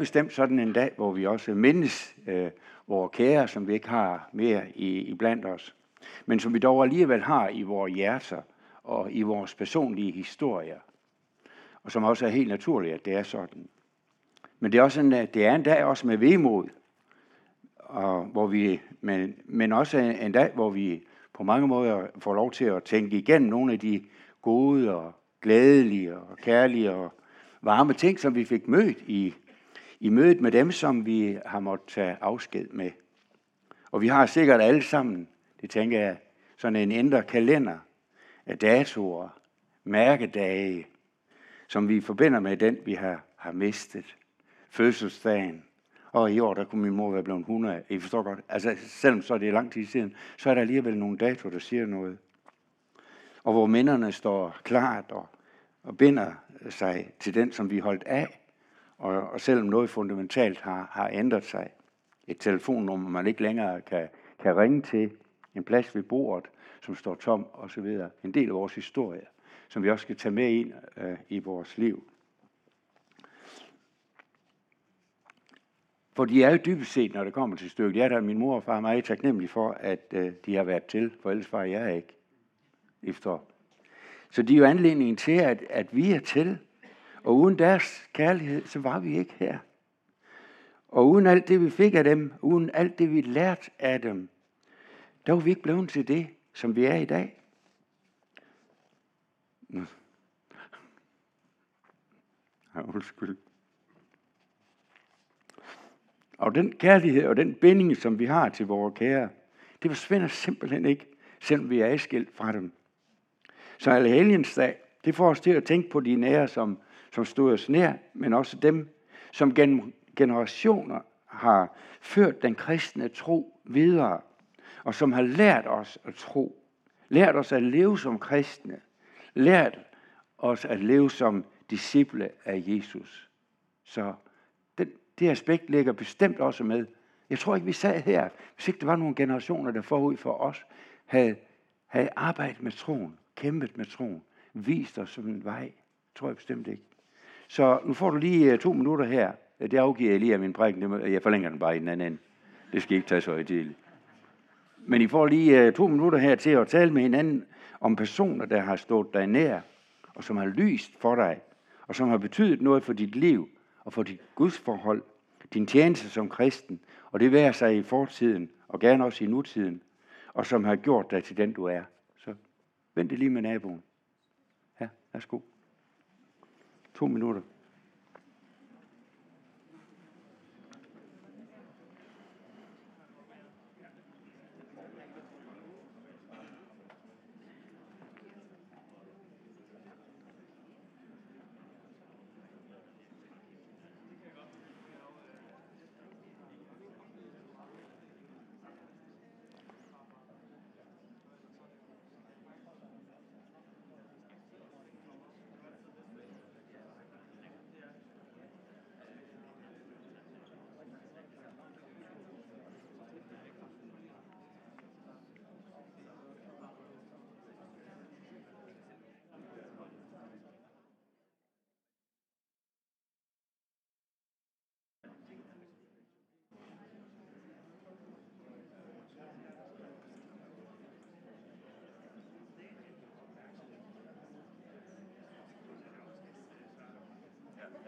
bestemt sådan en dag, hvor vi også mindes øh, vores kære, som vi ikke har mere i, i blandt os, men som vi dog alligevel har i vores hjerter og i vores personlige historier, og som også er helt naturligt, at det er sådan. Men det er, også en, øh, det er en dag også med vemod, og hvor vi, men, men også en dag, hvor vi på mange måder får lov til at tænke igennem nogle af de gode og glædelige og kærlige og varme ting, som vi fik mødt i, i mødet med dem, som vi har måttet tage afsked med. Og vi har sikkert alle sammen, det tænker jeg, sådan en indre kalender af datoer, mærkedage, som vi forbinder med den, vi har, har mistet. Fødselsdagen. Og i år, der kunne min mor være blevet 100. I forstår godt. Altså, selvom så er det lang tid siden, så er der alligevel nogle datoer, der siger noget. Og hvor minderne står klart og, og binder sig til den, som vi holdt af. Og, og selvom noget fundamentalt har, har ændret sig. Et telefonnummer, man ikke længere kan, kan ringe til. En plads ved bordet, som står tom osv. En del af vores historie, som vi også skal tage med ind øh, i vores liv. For de er jo dybest set, når det kommer til stykket, jeg er der min mor og far er meget taknemmelige for, at øh, de har været til, for ellers var jeg ikke efter. Så de er jo anledningen til, at, at vi er til, og uden deres kærlighed, så var vi ikke her. Og uden alt det, vi fik af dem, uden alt det, vi lærte af dem, der var vi ikke blevet til det, som vi er i dag. Ja, undskyld. Og den kærlighed og den binding, som vi har til vores kære, det forsvinder simpelthen ikke, selvom vi er adskilt fra dem. Så Allehelgens dag, det får os til at tænke på de nære, som, som stod os nær, men også dem, som gennem generationer har ført den kristne tro videre, og som har lært os at tro, lært os at leve som kristne, lært os at leve som disciple af Jesus. Så den, det aspekt ligger bestemt også med. Jeg tror ikke, vi sad her, hvis ikke der var nogle generationer, der forud for os havde, havde arbejdet med troen, kæmpet med troen, vist os som en vej. Det tror jeg bestemt ikke. Så nu får du lige øh, to minutter her. Øh, det afgiver jeg lige af min prædiken. Øh, jeg forlænger den bare i den anden ende. Det skal ikke tage så i. Men I får lige to minutter her til at tale med hinanden om personer, der har stået dig nær, og som har lyst for dig, og som har betydet noget for dit liv og for dit gudsforhold, din tjeneste som kristen, og det værer sig i fortiden, og gerne også i nutiden, og som har gjort dig til den, du er. Så vent lige med naboen. Ja, værsgo. To minutter.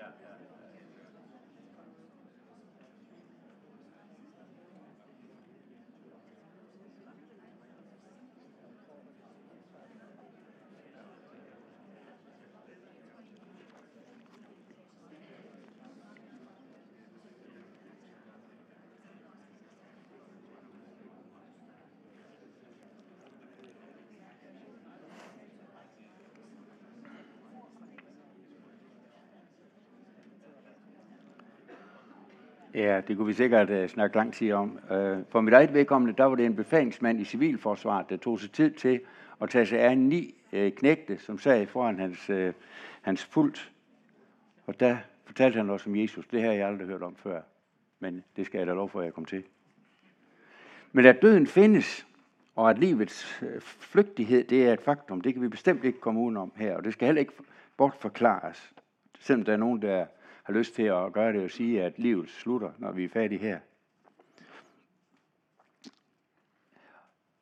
yeah. Ja, det kunne vi sikkert uh, snakke lang tid om. Uh, for mit eget vedkommende, der var det en befalingsmand i civilforsvaret, der tog sig tid til at tage sig af ni uh, knægte, som sad foran hans, uh, hans pult. Og der fortalte han også om Jesus. Det har jeg aldrig hørt om før. Men det skal jeg da lov for, at jeg kom til. Men at døden findes, og at livets flygtighed, det er et faktum, det kan vi bestemt ikke komme udenom her. Og det skal heller ikke bortforklares. Selvom der er nogen, der har lyst til at gøre det og sige, at livet slutter, når vi er færdige her.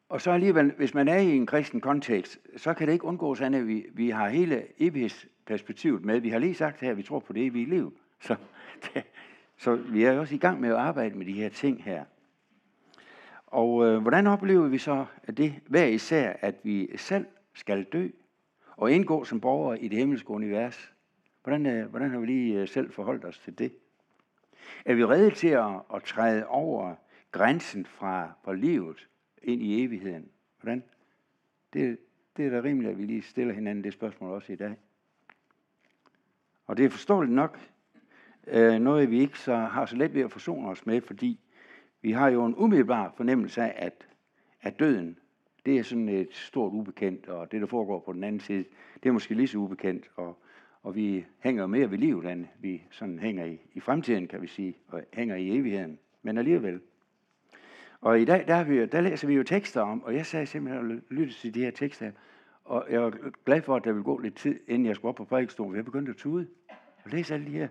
Og så alligevel, hvis man er i en kristen kontekst, så kan det ikke undgås at vi, vi har hele evighedsperspektivet med. Vi har lige sagt her, at vi tror på det evige liv. Så, det, så vi er også i gang med at arbejde med de her ting her. Og øh, hvordan oplever vi så at det hver især, at vi selv skal dø og indgå som borgere i det himmelske univers? Hvordan, øh, hvordan har vi lige øh, selv forholdt os til det? Er vi redde til at, at træde over grænsen fra, fra livet ind i evigheden? Hvordan? Det, det er da rimeligt, at vi lige stiller hinanden det spørgsmål også i dag. Og det er forståeligt nok øh, noget, vi ikke så har så let ved at forsone os med, fordi vi har jo en umiddelbar fornemmelse af, at, at døden, det er sådan et stort ubekendt, og det, der foregår på den anden side, det er måske lige så ubekendt, og, og vi hænger mere ved livet, end vi sådan hænger i, i fremtiden, kan vi sige, og hænger i evigheden. Men alligevel. Og i dag, der, vi, der læser vi jo tekster om, og jeg sagde simpelthen at lytte til de her tekster, og jeg var glad for, at der vil gå lidt tid, inden jeg skulle op på prædikestolen, jeg begyndte at tude. Og læse alle de her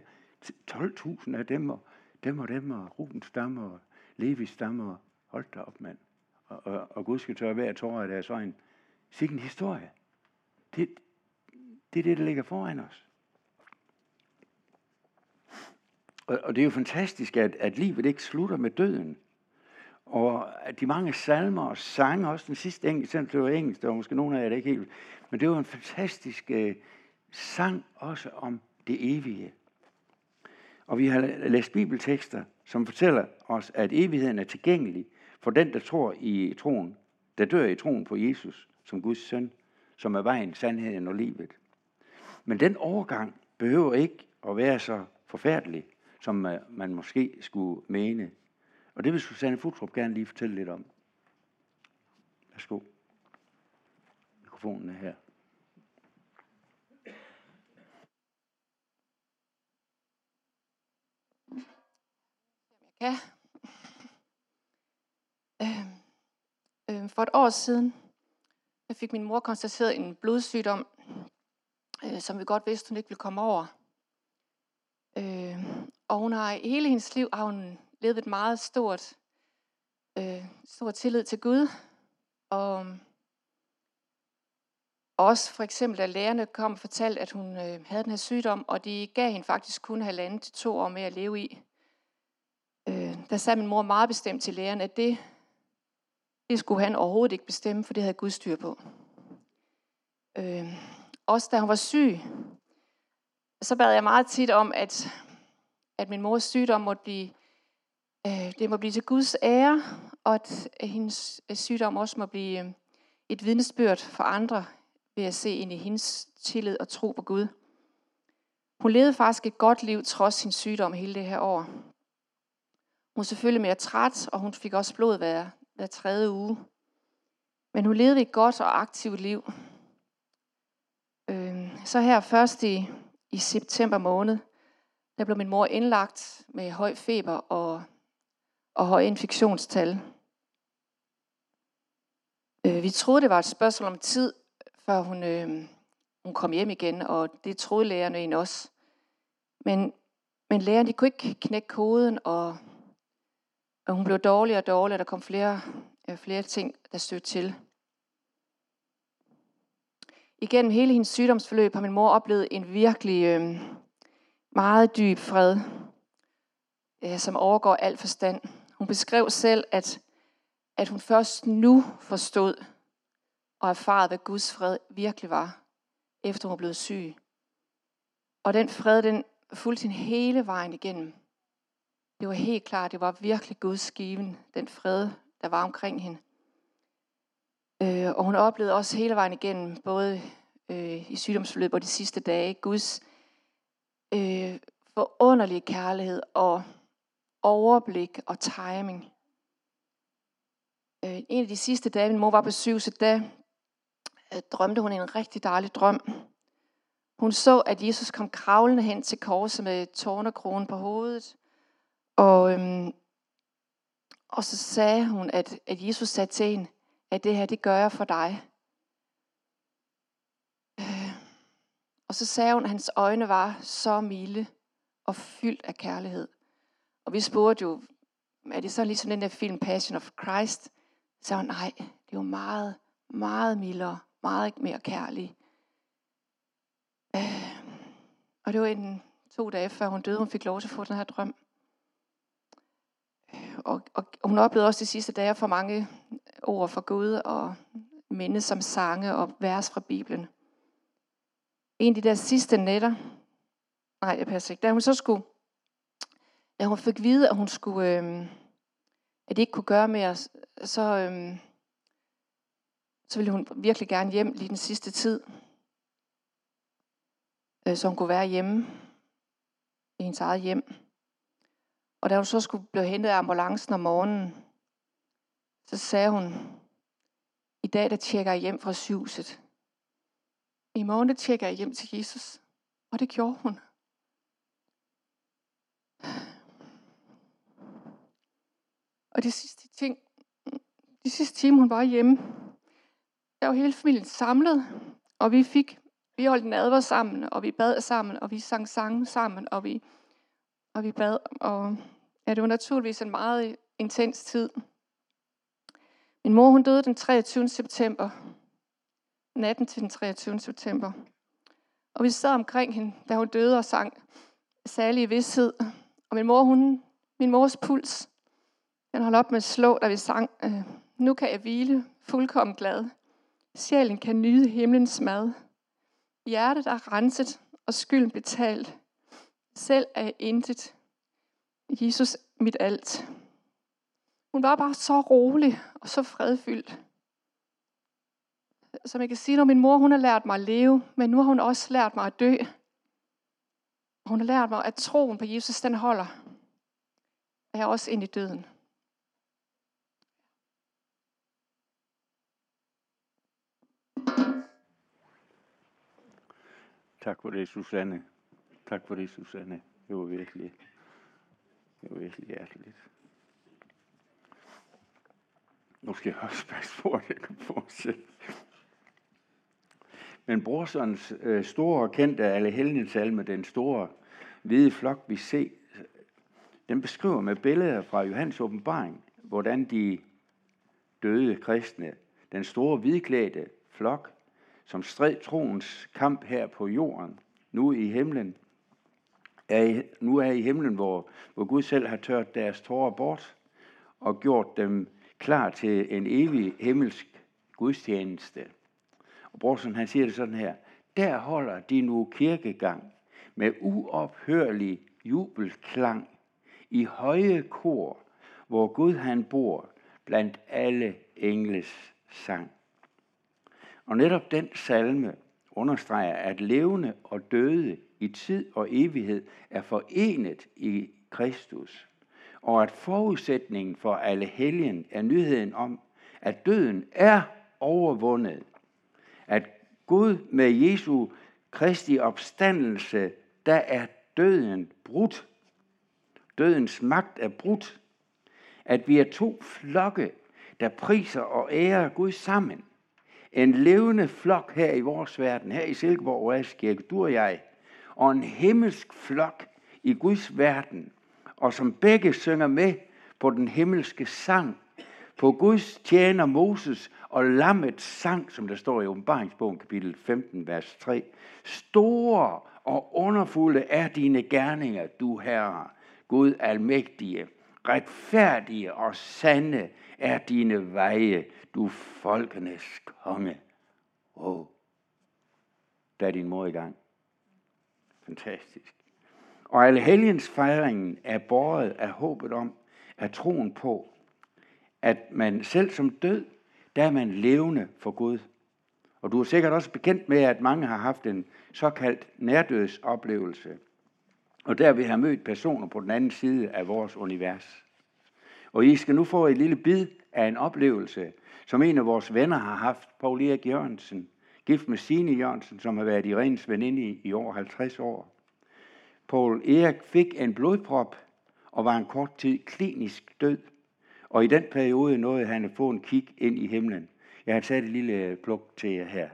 12.000 af dem, og dem og dem, og Rubens stammer, og Levis stammer, hold da op, mand. Og, og, og Gud skal tørre hver tårer af deres øjne. Sikke en historie. Det, det er det, der ligger foran os. Og, og det er jo fantastisk, at, at livet ikke slutter med døden. Og at de mange salmer og sange, også den sidste engelsk, selvom det var engelsk, der var måske nogen af jer, der ikke helt, men det var en fantastisk øh, sang også om det evige. Og vi har læst bibeltekster, som fortæller os, at evigheden er tilgængelig for den, der tror i troen, der dør i troen på Jesus som Guds søn, som er vejen, sandheden og livet. Men den overgang behøver ikke at være så forfærdelig, som man måske skulle mene. Og det vil Susanne Futrup gerne lige fortælle lidt om. Værsgo. Mikrofonen er her. Ja. Øh, øh, for et år siden jeg fik min mor konstateret en blodsygdom, øh, som vi godt vidste, hun ikke ville komme over. Øh, og hun har hele hendes liv har hun levet et meget stort, øh, stor tillid til Gud. Og også for eksempel, da lærerne kom og fortalte, at hun øh, havde den her sygdom, og de gav hende faktisk kun halvandet til to år med at leve i øh, der sagde min mor meget bestemt til lærerne, at det, det skulle han overhovedet ikke bestemme, for det havde Gud styr på. Øh, også da hun var syg, så bad jeg meget tit om, at, at min mors sygdom måtte blive, øh, det må blive til Guds ære, og at hendes øh, sygdom også må blive øh, et vidnesbyrd for andre ved at se ind i hendes tillid og tro på Gud. Hun levede faktisk et godt liv trods sin sygdom hele det her år. Hun var selvfølgelig mere træt, og hun fik også blod hver, hver tredje uge. Men hun levede et godt og aktivt liv. Så her først i, i september måned, der blev min mor indlagt med høj feber og, og høj infektionstal. Øh, vi troede, det var et spørgsmål om tid, før hun, øh, hun kom hjem igen, og det troede lægerne egentlig også. Men, men lægerne de kunne ikke knække koden, og og hun blev dårligere og dårligere, der kom flere, øh, flere ting, der stødte til. Igennem hele hendes sygdomsforløb har min mor oplevet en virkelig øh, meget dyb fred, øh, som overgår al forstand. Hun beskrev selv, at, at hun først nu forstod og erfarede, hvad Guds fred virkelig var, efter hun blev syg. Og den fred, den fulgte hende hele vejen igennem. Det var helt klart, det var virkelig Guds given, den fred, der var omkring hende. Øh, og hun oplevede også hele vejen igennem, både øh, i sygdomsforløbet og de sidste dage, Guds øh, forunderlige kærlighed og overblik og timing. Øh, en af de sidste dage, min mor var på sygehuset, da øh, drømte hun en rigtig dejlig drøm. Hun så, at Jesus kom kravlende hen til korset med tårnekrone på hovedet, og, øhm, og så sagde hun, at, at Jesus sagde til hende, at det her, det gør jeg for dig. Øh, og så sagde hun, at hans øjne var så milde og fyldt af kærlighed. Og vi spurgte jo, er det så ligesom den der film Passion of Christ? Så hun, nej, det var meget, meget mildere, meget mere kærlig. Øh, og det var en, to dage før hun døde, hun fik lov til at få den her drøm. Og, og, og hun oplevede også de sidste dage for mange ord fra Gud og minde som sange og vers fra Bibelen. En af de der sidste nætter, nej, jeg passer ikke, da hun så skulle, da hun fik vide, at hun skulle, øh, at det ikke kunne gøre mere, så, øh, så ville hun virkelig gerne hjem lige den sidste tid, øh, så hun kunne være hjemme i hendes eget hjem. Og da hun så skulle blive hentet af ambulancen om morgenen, så sagde hun, i dag der tjekker jeg hjem fra sygehuset. I morgen der tjekker jeg hjem til Jesus. Og det gjorde hun. Og de sidste ting, de sidste time, hun var hjemme, der var hele familien samlet, og vi fik, vi holdt en advar sammen, og vi bad sammen, og vi sang sange sammen, og vi, og vi bad, og ja, det var naturligvis en meget intens tid. Min mor, hun døde den 23. september, natten til den 23. september. Og vi sad omkring hende, da hun døde og sang særlig vidshed. Og min mor, hun, min mors puls, den holdt op med at slå, da vi sang, øh, nu kan jeg hvile, fuldkommen glad. Sjælen kan nyde himlens mad. Hjertet er renset, og skylden betalt. Selv er jeg intet. Jesus mit alt. Hun var bare så rolig og så fredfyldt. Som jeg kan sige, når min mor hun har lært mig at leve, men nu har hun også lært mig at dø. Hun har lært mig, at troen på Jesus, den holder. Jeg er også ind i døden. Tak for det, Susanne. Tak for det, Susanne. Det var virkelig, det var virkelig hjerteligt. Nu skal jeg også passe på, at jeg kan fortsætte. Men Brorsons øh, store og kendte Allehelgensalme, den store hvide flok, vi ser, den beskriver med billeder fra Johannes åbenbaring, hvordan de døde kristne, den store hvidklædte flok, som stred troens kamp her på jorden, nu i himlen, er i, nu er i himlen, hvor, hvor Gud selv har tørt deres tårer bort og gjort dem klar til en evig himmelsk gudstjeneste. Og Brorsen han siger det sådan her, der holder de nu kirkegang med uophørlig jubelklang i høje kor, hvor Gud han bor blandt alle engles sang. Og netop den salme understreger, at levende og døde i tid og evighed er forenet i Kristus og at forudsætningen for alle helgen er nyheden om, at døden er overvundet. At Gud med Jesu Kristi opstandelse, der er døden brudt. Dødens magt er brudt. At vi er to flokke, der priser og ærer Gud sammen. En levende flok her i vores verden, her i Silkeborg Oaskirke, du og jeg, og en himmelsk flok i Guds verden, og som begge synger med på den himmelske sang, på Guds tjener Moses og lammets sang, som der står i åbenbaringsbogen kapitel 15, vers 3. Store og underfulde er dine gerninger, du herre, Gud almægtige. Retfærdige og sande er dine veje, du folkenes konge. Åh, oh, der er din mor i gang. Fantastisk. Og alle helgens fejringen er båret af håbet om, at troen på, at man selv som død, der er man levende for Gud. Og du er sikkert også bekendt med, at mange har haft en såkaldt nærdødsoplevelse. Og der vi har mødt personer på den anden side af vores univers. Og I skal nu få et lille bid af en oplevelse, som en af vores venner har haft, Paul Erik Jørgensen, gift med Signe Jørgensen, som har været i veninde i, i over 50 år. Paul Erik fik en blodprop og var en kort tid klinisk død. Og i den periode nåede han at få en kig ind i himlen. Jeg har taget et lille øh, pluk til jer her.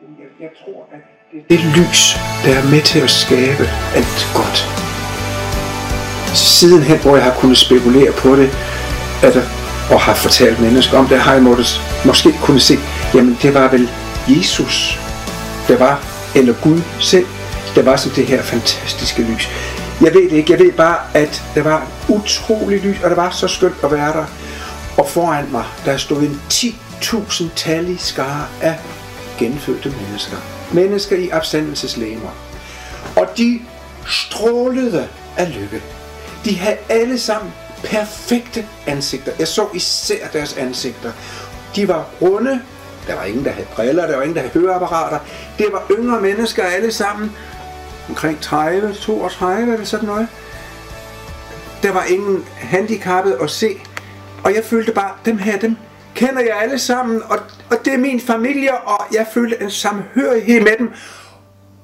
Jeg, jeg tror, at Det er det lys, der er med til at skabe alt godt. Sidenhen, hvor jeg har kunnet spekulere på det, at, og har fortalt mennesker om det, har jeg måttet, måske kunne se, jamen det var vel Jesus, der var, eller Gud selv, der var som det her fantastiske lys. Jeg ved det ikke, jeg ved bare, at der var utrolig lys, og det var så skønt at være der. Og foran mig, der stod en 10.000 tallig skare af genfødte mennesker. Mennesker i opstandelseslæmer. Og de strålede af lykke. De havde alle sammen perfekte ansigter. Jeg så især deres ansigter. De var runde. Der var ingen, der havde briller. Der var ingen, der havde høreapparater. Det var yngre mennesker alle sammen. Omkring 30, 32 eller sådan noget. Der var ingen handicappet at se. Og jeg følte bare, dem her, dem kender jeg alle sammen, og, og det er min familie, og jeg følte en samhørighed med dem.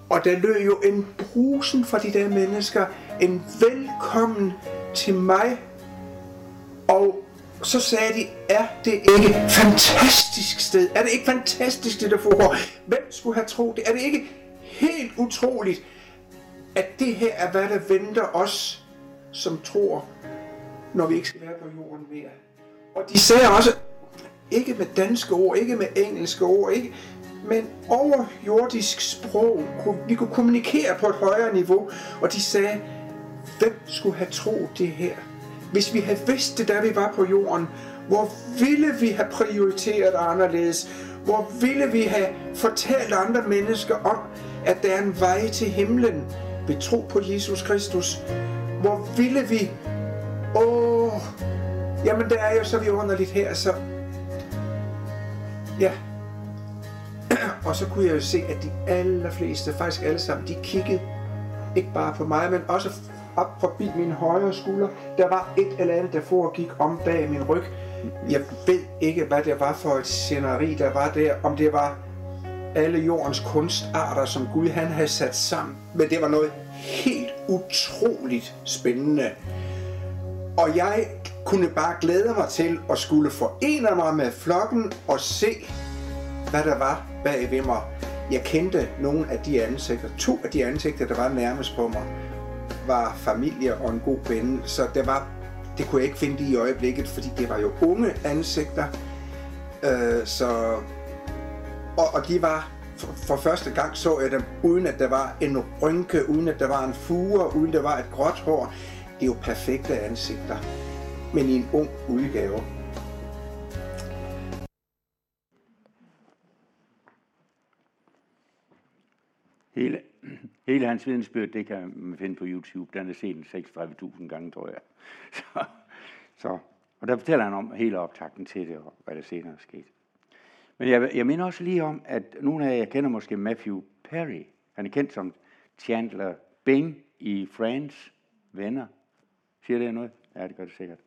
Og der lød jo en brusen fra de der mennesker, en velkommen til mig. Og så sagde de, er det ikke fantastisk sted? Er det ikke fantastisk, det der foregår? Hvem skulle have troet det? Er det ikke helt utroligt, at det her er, hvad der venter os, som tror, når vi ikke skal være på jorden mere? Og de sagde også, ikke med danske ord, ikke med engelske ord, ikke, men overjordisk sprog. Vi kunne kommunikere på et højere niveau, og de sagde, hvem skulle have troet det her? Hvis vi havde vidst det, da vi var på jorden, hvor ville vi have prioriteret anderledes? Hvor ville vi have fortalt andre mennesker om, at der er en vej til himlen ved tro på Jesus Kristus? Hvor ville vi... Åh, jamen der er jo så vidunderligt her, så... Ja. Og så kunne jeg jo se, at de allerfleste, faktisk alle sammen, de kiggede ikke bare på mig, men også op forbi min højre skulder. Der var et eller andet, der foregik om bag min ryg. Jeg ved ikke, hvad det var for et sceneri, der var der. Om det var alle jordens kunstarter, som Gud han havde sat sammen. Men det var noget helt utroligt spændende. Og jeg kunne bare glæde mig til at skulle forene mig med flokken og se, hvad der var bag ved mig. Jeg kendte nogle af de ansigter, to af de ansigter, der var nærmest på mig var familie og en god ven, så det var det kunne jeg ikke finde i øjeblikket, fordi det var jo unge ansigter. Øh, så, og, og de var, for, for første gang så jeg dem, uden at der var en rynke, uden at der var en fure, uden at der var et gråt hår. Det er jo perfekte ansigter, men i en ung udgave. Hele hans vidensbyrd, det kan man finde på YouTube. Den er set 36.000 gange, tror jeg. Så, så, og der fortæller han om hele optakten til det, og hvad der senere er sket. Men jeg, jeg minder også lige om, at nogle af jer kender måske Matthew Perry. Han er kendt som Chandler Bing i Friends Venner. Siger det noget? Ja, det gør det sikkert.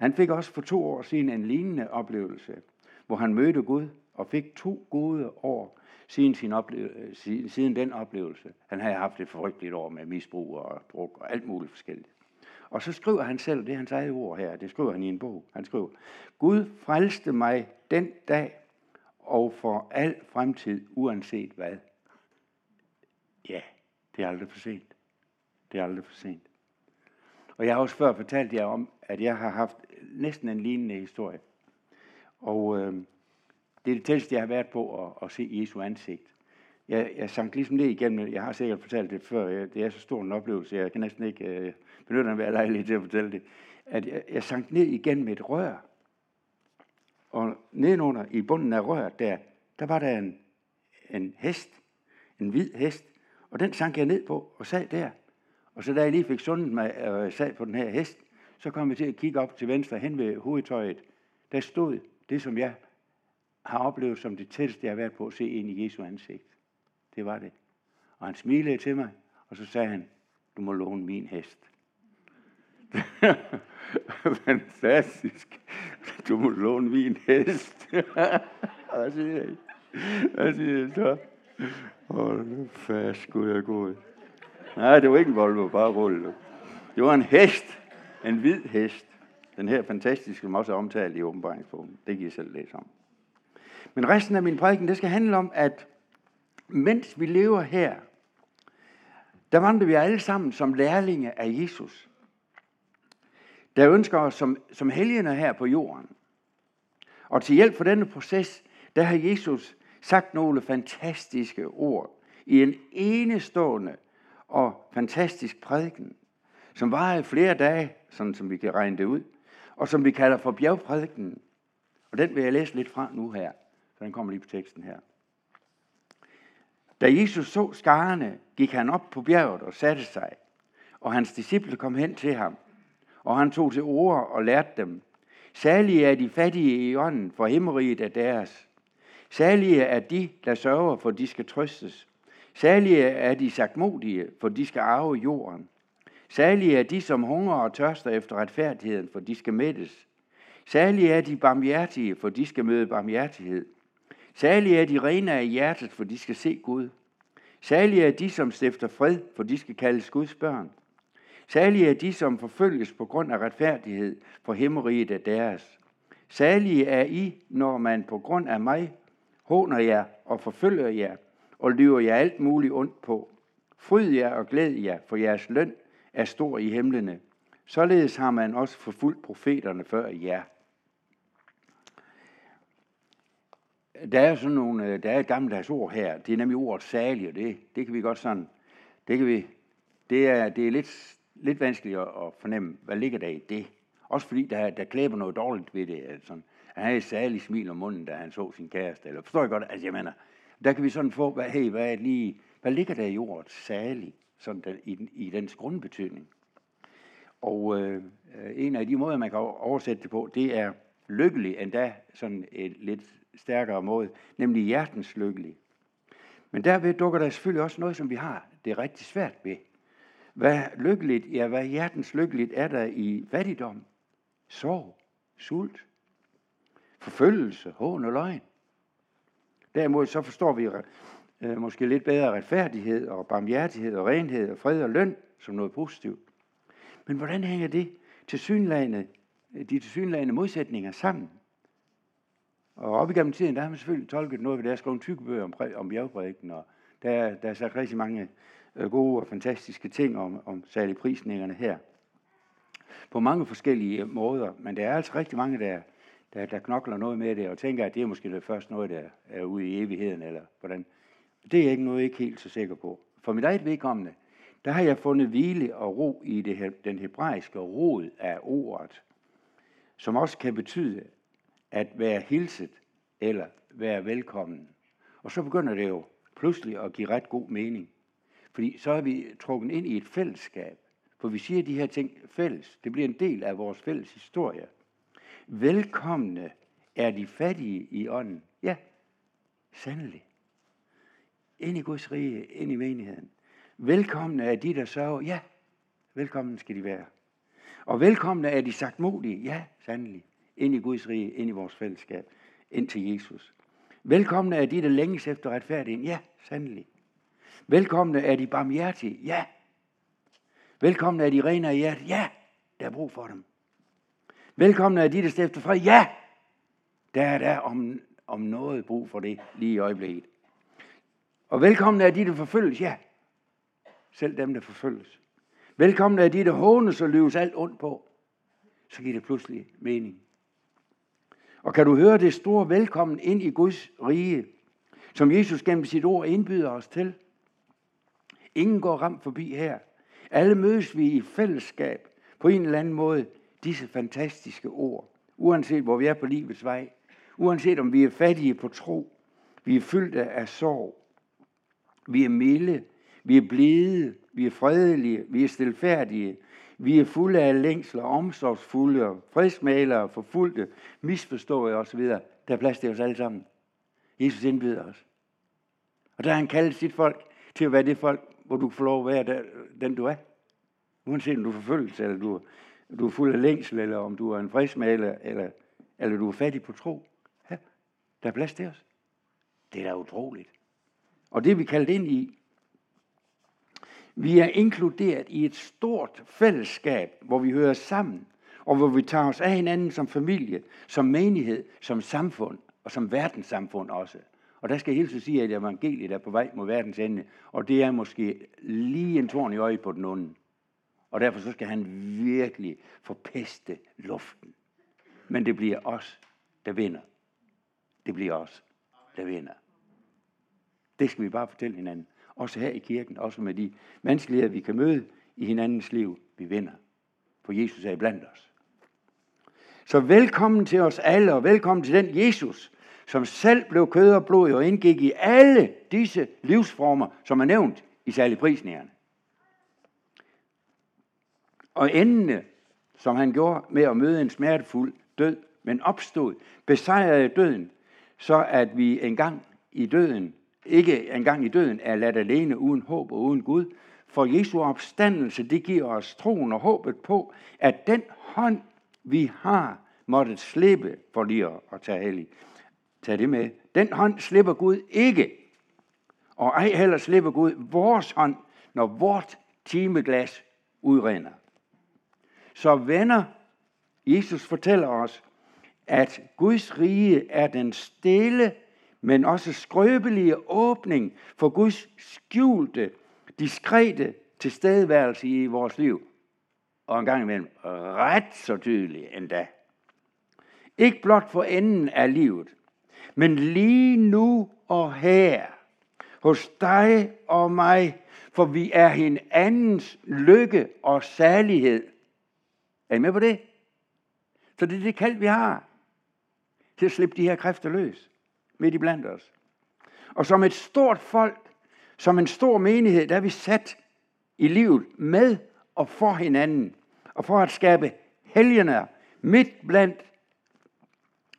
Han fik også for to år siden en lignende oplevelse, hvor han mødte Gud og fik to gode år siden, sin oplevelse, øh, siden, den oplevelse. Han havde haft et forrygteligt år med misbrug og druk og alt muligt forskelligt. Og så skriver han selv, det er hans eget ord her, det skriver han i en bog. Han skriver, Gud frelste mig den dag og for al fremtid, uanset hvad. Ja, det er aldrig for sent. Det er aldrig for sent. Og jeg har også før fortalt jer om, at jeg har haft næsten en lignende historie. Og øh, det er det tætteste, jeg har været på at, at se Jesu ansigt. Jeg, jeg sank ligesom ned igennem, jeg har sikkert fortalt det før, jeg, det er så stor en oplevelse, jeg kan næsten ikke øh, benytte af lejlighed til at fortælle det, at jeg, jeg sank ned igennem et rør. Og nedenunder, i bunden af røret der, der var der en, en hest, en hvid hest, og den sank jeg ned på og sad der. Og så da jeg lige fik sundet mig og sad på den her hest, så kom jeg til at kigge op til venstre hen ved hovedtøjet. Der stod det, som jeg har oplevet som det tætteste, jeg har været på at se ind i Jesu ansigt. Det var det. Og han smilede til mig, og så sagde han, du må låne min hest. Fantastisk. Du må låne min hest. Hvad siger jeg? Hvad siger jeg så? Hold fast, Gud er god. Nej, det var ikke en Volvo, bare rulle. Det var en hest. En hvid hest. Den her fantastiske, som også er omtalt i åbenbaringsbogen. Det kan I selv læse om. Men resten af min prædiken, det skal handle om, at mens vi lever her, der vandrer vi alle sammen som lærlinge af Jesus. Der ønsker os som, som helgener her på jorden. Og til hjælp for denne proces, der har Jesus sagt nogle fantastiske ord i en enestående og fantastisk prædiken, som varer i flere dage, sådan som vi kan regne det ud, og som vi kalder for bjergprædiken. Og den vil jeg læse lidt fra nu her, så den kommer lige på teksten her. Da Jesus så skarne, gik han op på bjerget og satte sig, og hans disciple kom hen til ham, og han tog til ord og lærte dem, Særlige er de fattige i ånden, for himmeriget er deres. Særlige er de, der sørger, for de skal trøstes. Særlige er de sagtmodige, for de skal arve jorden. Særlige er de, som hungrer og tørster efter retfærdigheden, for de skal mættes. Særlige er de barmhjertige, for de skal møde barmhjertighed. Særlige er de rene af hjertet, for de skal se Gud. Særlige er de, som stifter fred, for de skal kaldes Guds børn. Særlige er de, som forfølges på grund af retfærdighed, for himmeriget er deres. Særlige er I, når man på grund af mig håner jer og forfølger jer, og lyver jer alt muligt ondt på. Fryd jer og glæd jer, for jeres løn er stor i himlene. Således har man også forfulgt profeterne før jer. Der er sådan nogle, øh, der er et gammeldags ord her. Det er nemlig ordet salig, og det, det kan vi godt sådan, det kan vi, det er, det er lidt, lidt vanskeligt at, at fornemme, hvad ligger der i det. Også fordi der, der klæber noget dårligt ved det. Altså, han havde et særligt smil om munden, da han så sin kæreste. Eller, forstår jeg godt? Altså, jeg mener, der kan vi sådan få, hvad, hey, hvad, er lige, hvad ligger der i ordet salig, sådan der, i, i dens grundbetydning? Og øh, øh, en af de måder, man kan oversætte det på, det er lykkelig, endda sådan et lidt stærkere måde, nemlig hjertens lykkelig. Men derved dukker der selvfølgelig også noget, som vi har det er rigtig svært ved. Hvad lykkeligt, ja, hvad hjertens lykkeligt er der i fattigdom, sorg, sult, forfølgelse, hån og løgn. Derimod så forstår vi øh, måske lidt bedre retfærdighed og barmhjertighed og renhed og fred og løn som noget positivt. Men hvordan hænger det til synlagene, de tilsyneladende modsætninger sammen? Og op igennem tiden, der har man selvfølgelig tolket noget ved det. Jeg skrevet tykke bøger om, om bjergprædiken, og der, der er sagt rigtig mange øh, gode og fantastiske ting om, om særlig prisningerne her. På mange forskellige øh, måder, men der er altså rigtig mange, der, der, der knokler noget med det, og tænker, at det er måske det første noget, der er ude i evigheden, eller hvordan. Det er jeg ikke noget, jeg ikke helt så sikker på. For mit eget vedkommende, der har jeg fundet hvile og ro i det, den hebraiske rod af ordet, som også kan betyde at være hilset eller være velkommen. Og så begynder det jo pludselig at give ret god mening. Fordi så er vi trukket ind i et fællesskab. For vi siger de her ting fælles. Det bliver en del af vores fælles historie. Velkomne er de fattige i ånden. Ja, sandelig. Ind i Guds rige, ind i menigheden. Velkomne er de, der sørger. Ja, velkommen skal de være. Og velkomne er de sagt modige. Ja, sandelig. Ind i Guds rige, ind i vores fællesskab, ind til Jesus. Velkomne er de, der længes efter retfærdigheden. Ja, sandelig. Velkomne er de barmhjertige. Ja. Velkomne er de rene af hjertet. Ja, der er brug for dem. Velkomne er de, der stifter fred. Ja, der er der om, om noget brug for det lige i øjeblikket. Og velkomne er de, der forfølges. Ja, selv dem, der forfølges. Velkomne er de, der hånes og løves alt ondt på. Så giver det pludselig mening. Og kan du høre det store velkommen ind i Guds rige, som Jesus gennem sit ord indbyder os til? Ingen går ramt forbi her. Alle mødes vi i fællesskab på en eller anden måde disse fantastiske ord. Uanset hvor vi er på livets vej. Uanset om vi er fattige på tro. Vi er fyldte af sorg. Vi er milde. Vi er blide. Vi er fredelige. Vi er stilfærdige. Vi er fulde af længsler, omsorgsfulde, fredsmalere, forfulgte, misforståede osv. Der er plads til os alle sammen. Jesus indbyder os. Og der har han kaldet sit folk til at være det folk, hvor du får lov at være der, den du er. Uanset om du er forfølgelse, eller du, du er fuld af længsel, eller om du er en fredsmaler, eller, eller du er fattig på tro. Ja, der er plads til os. Det er da utroligt. Og det er vi kaldt ind i, vi er inkluderet i et stort fællesskab, hvor vi hører sammen, og hvor vi tager os af hinanden som familie, som menighed, som samfund og som verdenssamfund også. Og der skal jeg hilse sige, at evangeliet er på vej mod verdens ende, og det er måske lige en torn i øjet på den onde. Og derfor så skal han virkelig forpeste luften. Men det bliver os, der vinder. Det bliver os, der vinder. Det skal vi bare fortælle hinanden. Også her i kirken, også med de vanskeligheder, vi kan møde i hinandens liv, vi vinder. For Jesus er iblandt os. Så velkommen til os alle, og velkommen til den Jesus, som selv blev kød og blod og indgik i alle disse livsformer, som er nævnt i særlig prisningerne. Og endene, som han gjorde med at møde en smertefuld død, men opstod, besejrede døden, så at vi engang i døden, ikke engang i døden, er ladt alene uden håb og uden Gud. For Jesu opstandelse, det giver os troen og håbet på, at den hånd, vi har måttet slippe, for lige at tage hellig, tage det med, den hånd slipper Gud ikke. Og ej heller slipper Gud vores hånd, når vort timeglas udrender. Så venner, Jesus fortæller os, at Guds rige er den stille, men også skrøbelige åbning for Guds skjulte, diskrete tilstedeværelse i vores liv. Og en gang imellem ret så tydelig endda. Ikke blot for enden af livet, men lige nu og her, hos dig og mig, for vi er hinandens lykke og særlighed. Er I med på det? Så det er det kald, vi har til at slippe de her kræfter løs midt i blandt os. Og som et stort folk, som en stor menighed, der er vi sat i livet med og for hinanden, og for at skabe helgener midt blandt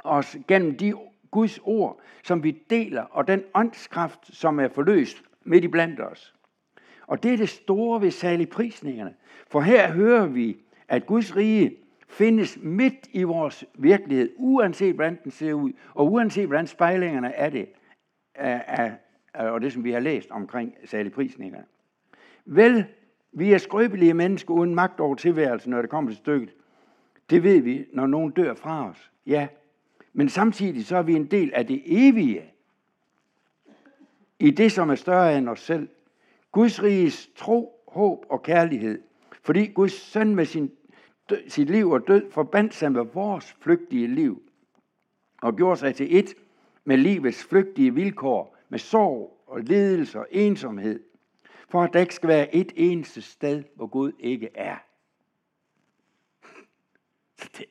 os gennem de Guds ord, som vi deler, og den åndskraft, som er forløst midt i blandt os. Og det er det store ved salige prisningerne. For her hører vi, at Guds rige findes midt i vores virkelighed, uanset hvordan den ser ud, og uanset hvordan spejlingerne er det, af, af, og det som vi har læst omkring saligprisningerne. Vel, vi er skrøbelige mennesker uden magt over tilværelsen, når det kommer til stykket. Det ved vi, når nogen dør fra os. Ja, men samtidig så er vi en del af det evige. I det, som er større end os selv. Guds riges tro, håb og kærlighed. Fordi Guds søn med sin sit liv og død forbandt sig med vores flygtige liv og gjorde sig til et med livets flygtige vilkår, med sorg og ledelse og ensomhed, for at der ikke skal være et eneste sted, hvor Gud ikke er. Det,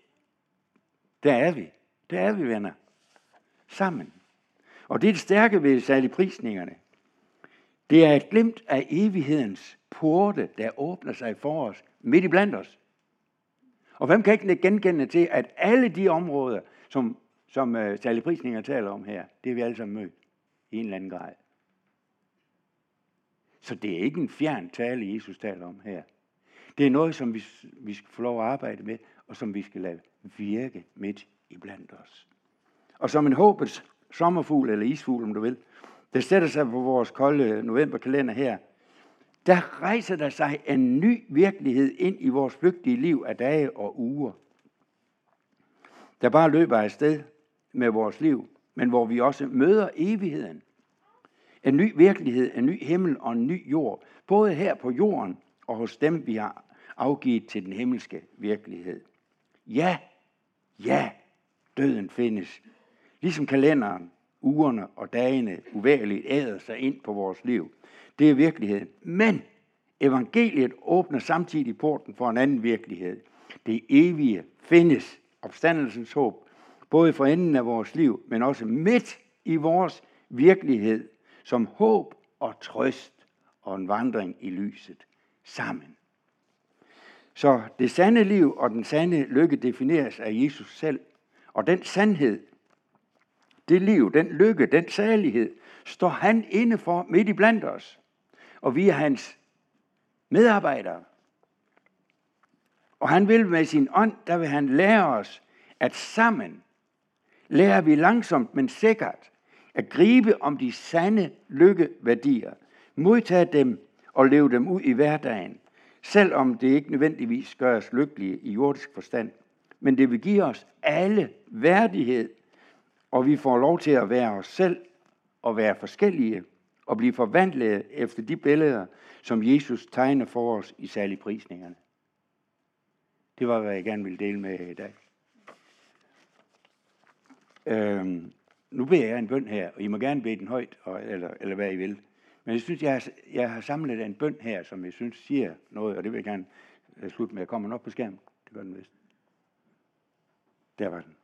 der er vi. Der er vi, venner. Sammen. Og det er det stærke ved særligt prisningerne. Det er et glimt af evighedens porte, der åbner sig for os, midt i blandt os. Og hvem kan ikke genkende til, at alle de områder, som, som uh, Sally Prisninger taler om her, det er vi alle sammen mødt i en eller anden grad. Så det er ikke en fjern tale, Jesus taler om her. Det er noget, som vi, vi skal få lov at arbejde med, og som vi skal lade virke midt i blandt os. Og som en håbets sommerfugl, eller isfugl, om du vil, der sætter sig på vores kolde novemberkalender her, der rejser der sig en ny virkelighed ind i vores flygtige liv af dage og uger. Der bare løber afsted med vores liv, men hvor vi også møder evigheden. En ny virkelighed, en ny himmel og en ny jord, både her på jorden og hos dem, vi har afgivet til den himmelske virkelighed. Ja, ja, døden findes. Ligesom kalenderen, ugerne og dagene uværligt æder sig ind på vores liv. Det er virkeligheden. Men evangeliet åbner samtidig porten for en anden virkelighed. Det evige findes, opstandelsens håb, både for enden af vores liv, men også midt i vores virkelighed, som håb og trøst og en vandring i lyset sammen. Så det sande liv og den sande lykke defineres af Jesus selv. Og den sandhed, det liv, den lykke, den salighed, står han inde for midt i blandt os og vi er hans medarbejdere. Og han vil med sin ånd, der vil han lære os, at sammen lærer vi langsomt, men sikkert, at gribe om de sande lykkeværdier, modtage dem og leve dem ud i hverdagen, selvom det ikke nødvendigvis gør os lykkelige i jordisk forstand. Men det vil give os alle værdighed, og vi får lov til at være os selv og være forskellige og blive forvandlet efter de billeder, som Jesus tegner for os i særlige prisningerne. Det var, hvad jeg gerne ville dele med jer i dag. Øhm, nu beder jeg en bøn her, og I må gerne bede den højt, og, eller, eller hvad I vil. Men jeg synes, jeg har, jeg har samlet en bøn her, som jeg synes siger noget, og det vil jeg gerne øh, slutte med. Jeg kommer op på skærmen. Det gør den vist. Der var den.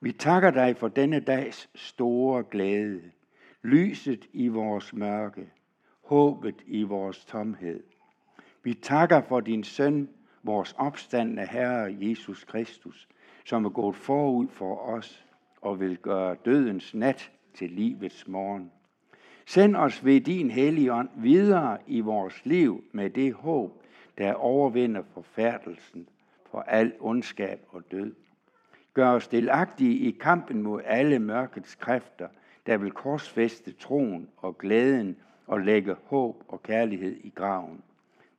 Vi takker dig for denne dags store glæde, lyset i vores mørke, håbet i vores tomhed. Vi takker for din søn, vores opstandende Herre Jesus Kristus, som er gået forud for os og vil gøre dødens nat til livets morgen. Send os ved din hellige ånd videre i vores liv med det håb, der overvinder forfærdelsen for al ondskab og død. Gør os delagtige i kampen mod alle mørkets kræfter, der vil korsfeste troen og glæden og lægge håb og kærlighed i graven.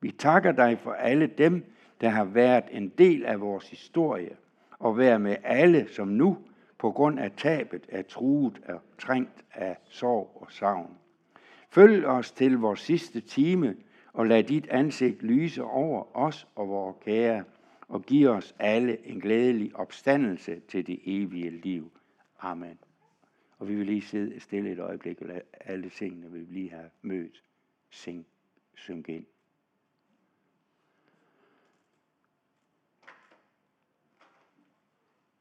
Vi takker dig for alle dem, der har været en del af vores historie, og være med alle, som nu på grund af tabet er truet og trængt af sorg og savn. Følg os til vores sidste time, og lad dit ansigt lyse over os og vores kære, og giv os alle en glædelig opstandelse til det evige liv. Amen. Og vi vil lige sidde stille et øjeblik og lade alle tingene, vi vil lige have mødt, sing, synge ind.